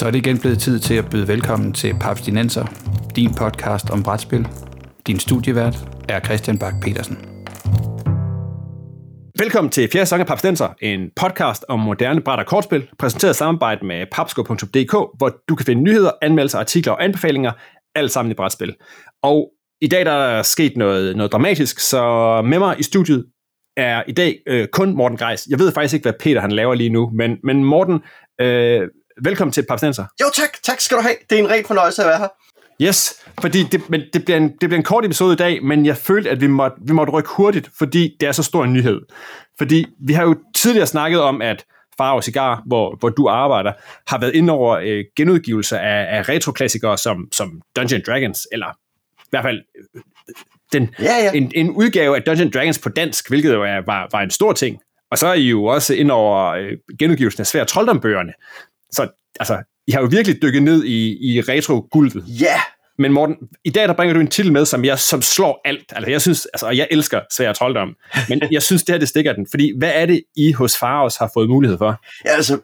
Så er det igen blevet tid til at byde velkommen til Papstinenser, din podcast om brætspil. Din studievært er Christian Bak petersen Velkommen til fjerde sæson af Papstinenser, en podcast om moderne bræt og kortspil, præsenteret i samarbejde med papsko.dk, hvor du kan finde nyheder, anmeldelser, artikler og anbefalinger, alt sammen i brætspil. Og i dag der er der sket noget, noget dramatisk, så med mig i studiet er i dag øh, kun Morten Greis. Jeg ved faktisk ikke, hvad Peter han laver lige nu, men, men Morten, øh, velkommen til Papstenser. Jo tak, tak skal du have. Det er en ren fornøjelse at være her. Yes, fordi det, men det, bliver en, det bliver en kort episode i dag, men jeg følte, at vi måtte, vi måtte rykke hurtigt, fordi det er så stor en nyhed. Fordi vi har jo tidligere snakket om, at Faro Cigar, hvor, hvor du arbejder, har været ind over øh, genudgivelser af, af retroklassikere som, som Dungeon Dragons, eller i hvert fald øh, den, ja, ja. En, en udgave af Dungeon Dragons på dansk, hvilket jo er, var, var en stor ting. Og så er I jo også ind over øh, genudgivelsen af svære trolddombøgerne. Så altså, I har jo virkelig dykket ned i, i retro-gulvet. Ja! Men Morten, i dag der bringer du en titel med, som jeg som slår alt. Altså, jeg synes, altså, jeg elsker svær trolddom, men jeg synes, det her, det stikker den. Fordi, hvad er det, I hos Faros har fået mulighed for? Ja, altså,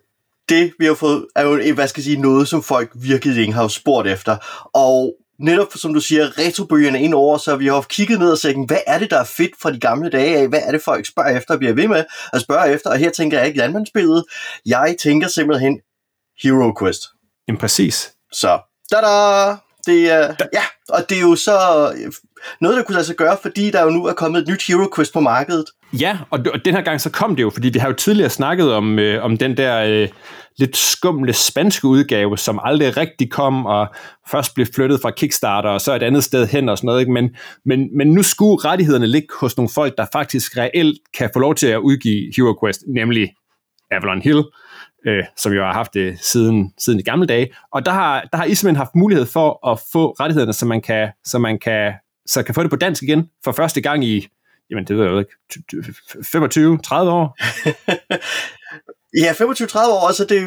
det vi har fået, er jo, hvad skal jeg sige, noget, som folk virkelig ikke har spurgt efter. Og netop som du siger, retrobøgerne ind over, så vi har kigget ned og sagt, hvad er det, der er fedt fra de gamle dage af? Hvad er det, folk spørger efter og bliver ved med at spørge efter? Og her tænker jeg ikke landmandsbilledet. Jeg tænker simpelthen Hero Quest. Jamen præcis. Så, da Det er, ja, og det er jo så noget, der kunne lade sig gøre, fordi der jo nu er kommet et nyt Hero Quest på markedet. Ja, og, og den her gang så kom det jo, fordi vi har jo tidligere snakket om, øh, om den der øh, lidt skumle spanske udgave, som aldrig rigtig kom, og først blev flyttet fra Kickstarter, og så et andet sted hen og sådan noget. Ikke? Men, men, men nu skulle rettighederne ligge hos nogle folk, der faktisk reelt kan få lov til at udgive Hero Quest, nemlig Avalon Hill, øh, Øh, som jo har haft det siden, siden de gamle dage. Og der har, der har I simpelthen haft mulighed for at få rettighederne, så man kan, så man kan, så kan få det på dansk igen for første gang i, jamen det ved jeg jo ikke, 25-30 år? ja, 25-30 år, så det er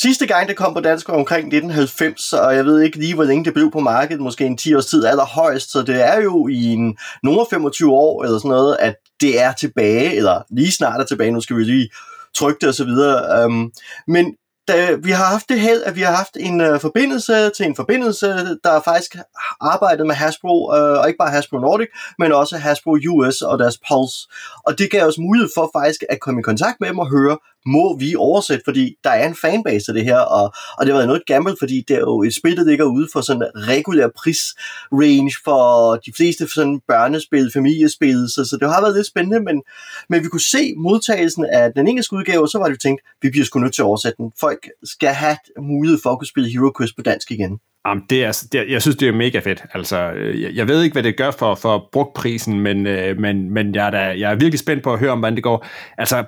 sidste gang, det kom på dansk var omkring 1990, og jeg ved ikke lige, hvor længe det blev på markedet, måske en 10 års tid allerhøjst, så det er jo i en nogle 25 år, eller sådan noget, at det er tilbage, eller lige snart er tilbage, nu skal vi lige trykte osv. og så videre. Um, men da vi har haft det held, at vi har haft en uh, forbindelse til en forbindelse, der faktisk arbejdet med Hasbro, uh, og ikke bare Hasbro Nordic, men også Hasbro US og deres Pulse. Og det gav os mulighed for faktisk at komme i kontakt med dem og høre, må vi oversætte, fordi der er en fanbase af det her, og, og det har været noget gammelt, fordi det er jo et spil, der ligger ude for sådan en regulær prisrange for de fleste sådan børnespil, familiespil, så, så det har været lidt spændende, men, men vi kunne se modtagelsen af den engelske udgave, og så var det jo tænkt, vi bliver sgu nødt til at oversætte den. Folk skal have mulighed for at kunne spille Hero Quest på dansk igen. Jamen, det er, altså- det jeg synes, det er mega fedt. Altså, øh, jeg, jeg ved ikke, hvad det gør for, for brugtprisen, men, øh, men, men jeg, er da, jeg er virkelig spændt på at høre om, hvordan det går. Altså,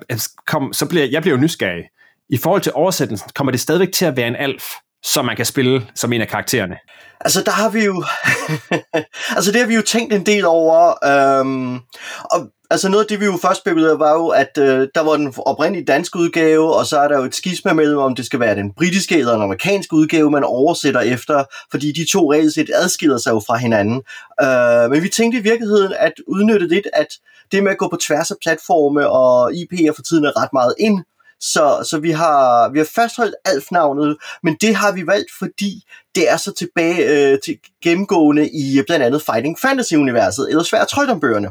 kom, så bliver, jeg bliver jo nysgerrig. I forhold til oversættelsen, kommer det stadigvæk til at være en alf, som man kan spille som en af karaktererne? Altså, der har vi jo... altså, det har vi jo tænkt en del over. Øhm, og altså noget af det, vi jo først spekulerede, var jo, at øh, der var den oprindelige danske udgave, og så er der jo et skisma mellem, om det skal være den britiske eller den amerikanske udgave, man oversætter efter, fordi de to reelt set adskiller sig jo fra hinanden. Øh, men vi tænkte i virkeligheden at udnytte lidt, at det med at gå på tværs af platforme og IP'er for tiden er ret meget ind, så, så vi, har, vi har fastholdt Alf-navnet, men det har vi valgt, fordi det er så tilbage øh, til gennemgående i øh, blandt andet Fighting Fantasy-universet, eller svært trøjdombøgerne.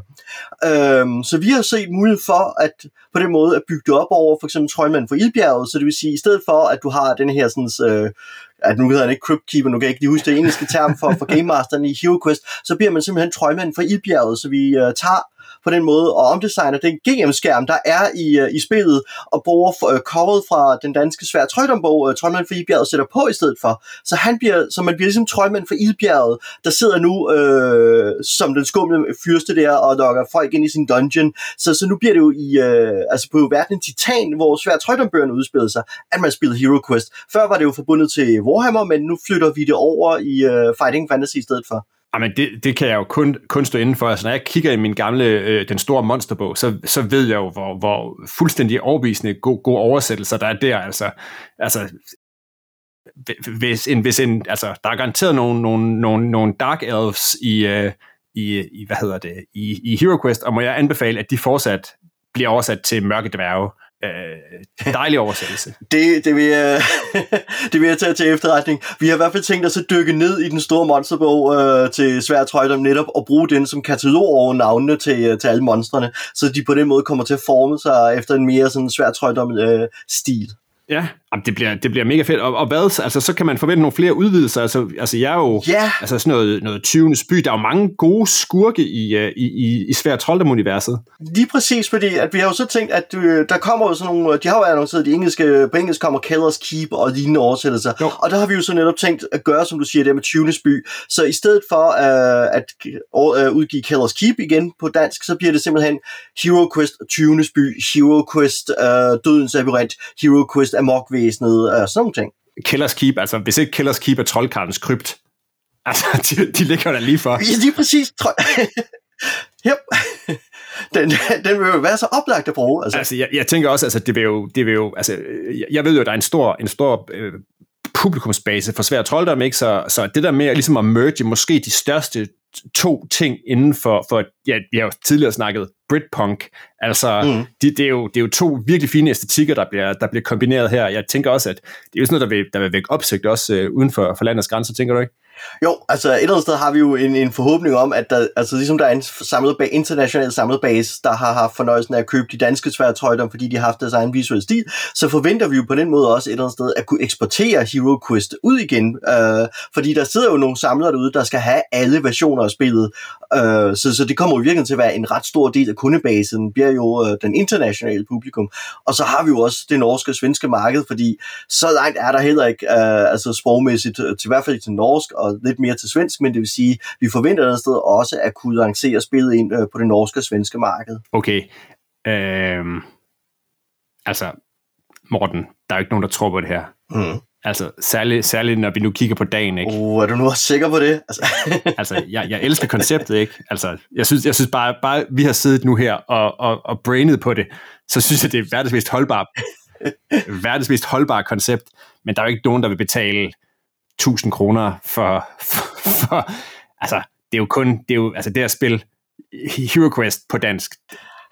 Øhm, så vi har set mulighed for at på den måde at bygge det op over for eksempel Trøjmanden for Ildbjerget, så det vil sige, i stedet for at du har den her sådan, øh, at nu hedder han ikke Crypt Keeper, nu kan jeg ikke lige huske det engelske term for, for Game Masteren i HeroQuest, så bliver man simpelthen Trøjmanden for Ildbjerget, så vi øh, tager på den måde og omdesigner den GM-skærm, der er i, øh, i spillet, og bruger uh, coveret fra den danske svær trøjdombog, uh, øh, Trøjmand for Ildbjerget, sætter på i stedet for. Så, han bliver, så man bliver ligesom Trøjmand for Ildbjerget, der sidder nu øh, som den skumle fyrste der og lokker folk ind i sin dungeon. Så, så nu bliver det jo i, øh, altså på verden Titan, hvor svær trøjdombøgerne udspiller sig, at man spiller Hero Quest. Før var det jo forbundet til Warhammer, men nu flytter vi det over i øh, Fighting Fantasy i stedet for. Ah, Jamen, det, det kan jeg jo kun, kun stå inden for. Altså, når jeg kigger i min gamle, øh, den store monsterbog, så, så ved jeg jo, hvor, hvor fuldstændig overbevisende gode, gode oversættelser der er der. Altså, altså hvis en, hvis en, altså, der er garanteret nogle, nogle, nogle, nogle Dark Elves i, øh, i, i, hvad hedder det, i, i HeroQuest, og må jeg anbefale, at de fortsat bliver oversat til mørke dværge. Øh, dejlig oversættelse. Det, det, vil jeg, det vil jeg tage til efterretning. Vi har i hvert fald tænkt os at dykke ned i den store monsterbog øh, til Svær Trøjdom netop og bruge den som katalog over navnene til, øh, til alle monstrene, så de på den måde kommer til at forme sig efter en mere sådan Svær Trøjdom øh, stil. Ja, det bliver, det bliver mega fedt. Og, og hvad? Altså, så kan man forvente nogle flere udvidelser. Altså, altså jeg er jo Ja. altså sådan noget, noget 20. by. Der er jo mange gode skurke i, øh, i, i, i Svær Trolddom-universet. Lige præcis, fordi at vi har jo så tænkt, at øh, der kommer jo sådan nogle, de har jo annonceret, de engelske, på engelsk kommer Keller's Keep og lignende oversættelser, Jo. og der har vi jo så netop tænkt at gøre, som du siger, det med 20. by, så i stedet for øh, at øh, udgive Keller's Keep igen på dansk, så bliver det simpelthen Hero Quest 20. by, Hero Quest øh, Dødens Labyrint, Hero Quest Amokvæsenet, øh, sådan nogle ting. Killers Keep, altså hvis ikke Killers Keep er troldkarlens krypt, altså de, de ligger der lige for. Ja, lige præcis, yep. Den, den vil jo være så oplagt at bruge. Altså. Altså, jeg, jeg tænker også, altså, det vil jo, det vil jo, altså, jeg- jeg ved jo, at der er en stor, en stor øh, publikumsbase for svær trolddom, ikke? Så, så det der med ligesom at merge måske de største to ting inden for, for ja, vi har jo tidligere snakket Britpunk, altså mm. det, det, er jo, det er jo to virkelig fine æstetikker, der bliver, der bliver kombineret her. Jeg tænker også, at det er jo sådan noget, der vil, der vil vække opsigt også øh, uden for, for landets grænser, tænker du ikke? Jo, altså et eller andet sted har vi jo en, en forhåbning om, at der, altså ligesom der er en samlet bag, international samlet base, der har haft fornøjelsen af at købe de danske sværtrøjder, fordi de har haft deres egen visuelle stil, så forventer vi jo på den måde også et eller andet sted at kunne eksportere Hero Quest ud igen, øh, fordi der sidder jo nogle samlere derude, der skal have alle versioner af spillet, øh, så, så det kommer jo virkelig til at være en ret stor del af kundebasen, bliver jo øh, den internationale publikum, og så har vi jo også det norske og svenske marked, fordi så langt er der heller ikke, øh, altså sprogmæssigt, øh, til i hvert fald til norsk og lidt mere til svensk, men det vil sige, vi forventer et sted også at kunne lancere spillet ind øh, på det norske og svenske marked. Okay. Øhm, altså, Morten, der er jo ikke nogen, der tror på det her. Mm. Altså, særligt, særligt når vi nu kigger på dagen, ikke? Oh, er du nu også sikker på det? Altså, Altså, jeg, jeg elsker konceptet, ikke? Altså, jeg synes, jeg synes bare, bare, vi har siddet nu her og, og, og brainet på det, så synes jeg, det er verdens mest holdbare, verdens mest holdbare koncept, men der er jo ikke nogen, der vil betale 1000 kroner for, for, for, altså, det er jo kun, det er jo, altså det at spille Hero Quest på dansk,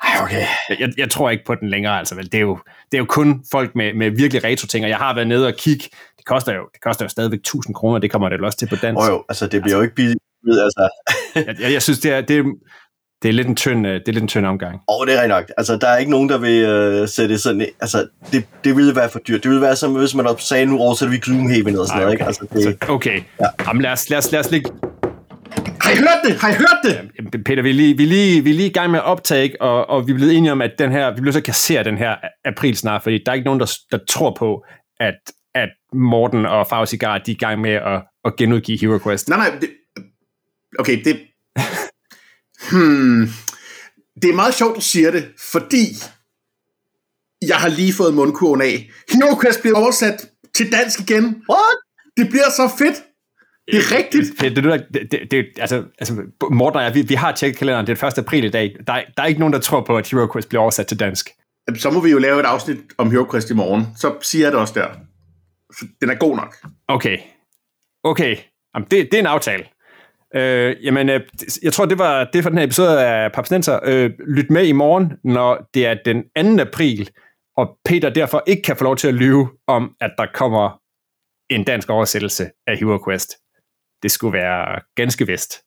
Ej, okay. jeg, jeg tror ikke på den længere, altså vel, det er jo, det er jo kun folk med, med virkelig retro ting, og jeg har været nede og kigge, det koster jo, det koster jo stadigvæk 1000 kroner, det kommer det også til på dansk. Oh, jo, altså det bliver jo ikke billigt. Altså, jeg, jeg, jeg synes, det er, det, er, det er lidt en tynd, øh, det er lidt en tynd omgang. og det er rigtig nok. Altså, der er ikke nogen, der vil øh, sætte sådan... Altså, det, det ville være for dyrt. Det ville være som, hvis man sagde, nu oversætter vi Gloomhaven og sådan noget, ikke? Altså, det, Så, okay, Ja. ja. Jamen, lad, os, lad, os, lad os ligge... Har I hørt det? Har I hørt det? Jamen, Peter, vi er, lige, vi, er lige, vi er lige i gang med at optage, ikke? og, og vi er blevet enige om, at den her, vi bliver så kassere den her april snart, fordi der er ikke nogen, der, der tror på, at, at Morten og Farve Cigar, de er i gang med at, at genudgive Hero Quest. Nej, nej. Det, okay, det... Hmm. Det er meget sjovt, du siger det, fordi jeg har lige fået mundkurven af. Hero Quest bliver oversat til dansk igen. What? Det bliver så fedt. Det er rigtigt. Det, det, det, det, det, altså, altså, Morten og jeg, vi, vi har tjekket kalenderen, det er 1. april i dag. Der, er- der er ikke nogen, der tror på, at Hero Quest bliver oversat til dansk. Så må vi jo lave et afsnit om Hero Quest i morgen. Så siger jeg det også der. Den er god nok. Okay. Okay. Jamen, det, det er en aftale. Øh, jamen, øh, jeg tror, det var det for den her episode af Papsnenser. Øh, lyt med i morgen, når det er den 2. april, og Peter derfor ikke kan få lov til at lyve om, at der kommer en dansk oversættelse af Hero Quest. Det skulle være ganske vist.